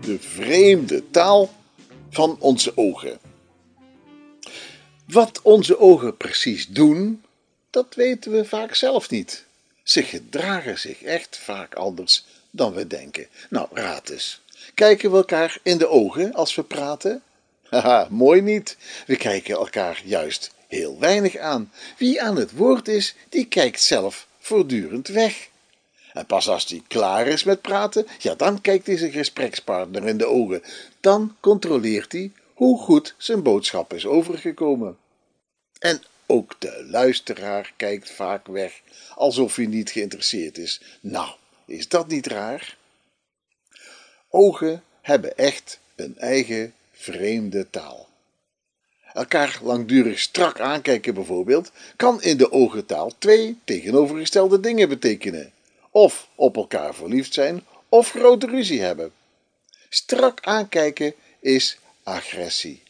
De vreemde taal van onze ogen. Wat onze ogen precies doen, dat weten we vaak zelf niet. Ze gedragen zich echt vaak anders dan we denken. Nou, raad eens. Kijken we elkaar in de ogen als we praten? Haha, mooi niet. We kijken elkaar juist heel weinig aan. Wie aan het woord is, die kijkt zelf voortdurend weg. En pas als hij klaar is met praten, ja, dan kijkt hij zijn gesprekspartner in de ogen. Dan controleert hij hoe goed zijn boodschap is overgekomen. En ook de luisteraar kijkt vaak weg, alsof hij niet geïnteresseerd is. Nou, is dat niet raar? Ogen hebben echt een eigen vreemde taal. Elkaar langdurig strak aankijken bijvoorbeeld, kan in de ogentaal twee tegenovergestelde dingen betekenen. Of op elkaar verliefd zijn, of grote ruzie hebben. Strak aankijken is agressie,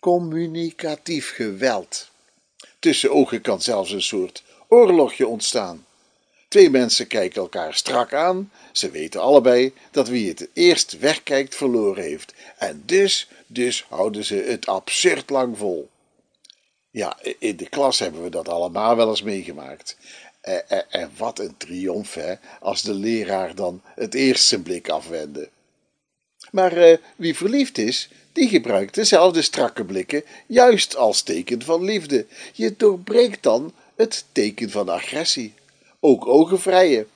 communicatief geweld. Tussen ogen kan zelfs een soort oorlogje ontstaan. Twee mensen kijken elkaar strak aan. Ze weten allebei dat wie het eerst wegkijkt verloren heeft. En dus, dus houden ze het absurd lang vol. Ja, in de klas hebben we dat allemaal wel eens meegemaakt. En, en wat een triomf, hè, als de leraar dan het eerst zijn blik afwendde. Maar eh, wie verliefd is, die gebruikt dezelfde strakke blikken juist als teken van liefde. Je doorbreekt dan het teken van agressie. Ook ogenvrije,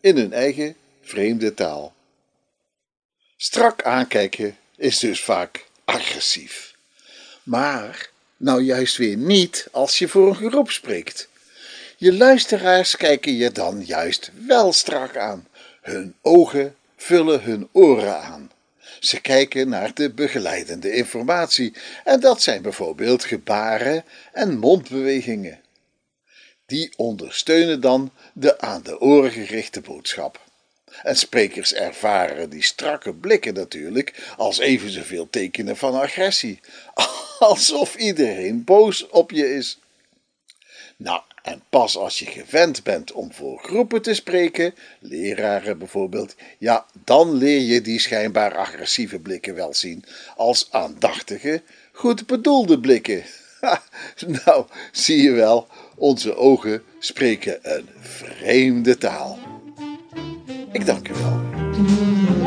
in hun eigen vreemde taal. Strak aankijken is dus vaak agressief. Maar nou juist weer niet als je voor een groep spreekt. Je luisteraars kijken je dan juist wel strak aan. Hun ogen vullen hun oren aan. Ze kijken naar de begeleidende informatie en dat zijn bijvoorbeeld gebaren en mondbewegingen. Die ondersteunen dan de aan de oren gerichte boodschap. En sprekers ervaren die strakke blikken natuurlijk als even zoveel tekenen van agressie, alsof iedereen boos op je is. Nou, en pas als je gewend bent om voor groepen te spreken, leraren bijvoorbeeld, ja, dan leer je die schijnbaar agressieve blikken wel zien als aandachtige, goed bedoelde blikken. Nou, zie je wel, onze ogen spreken een vreemde taal. Ik dank u wel.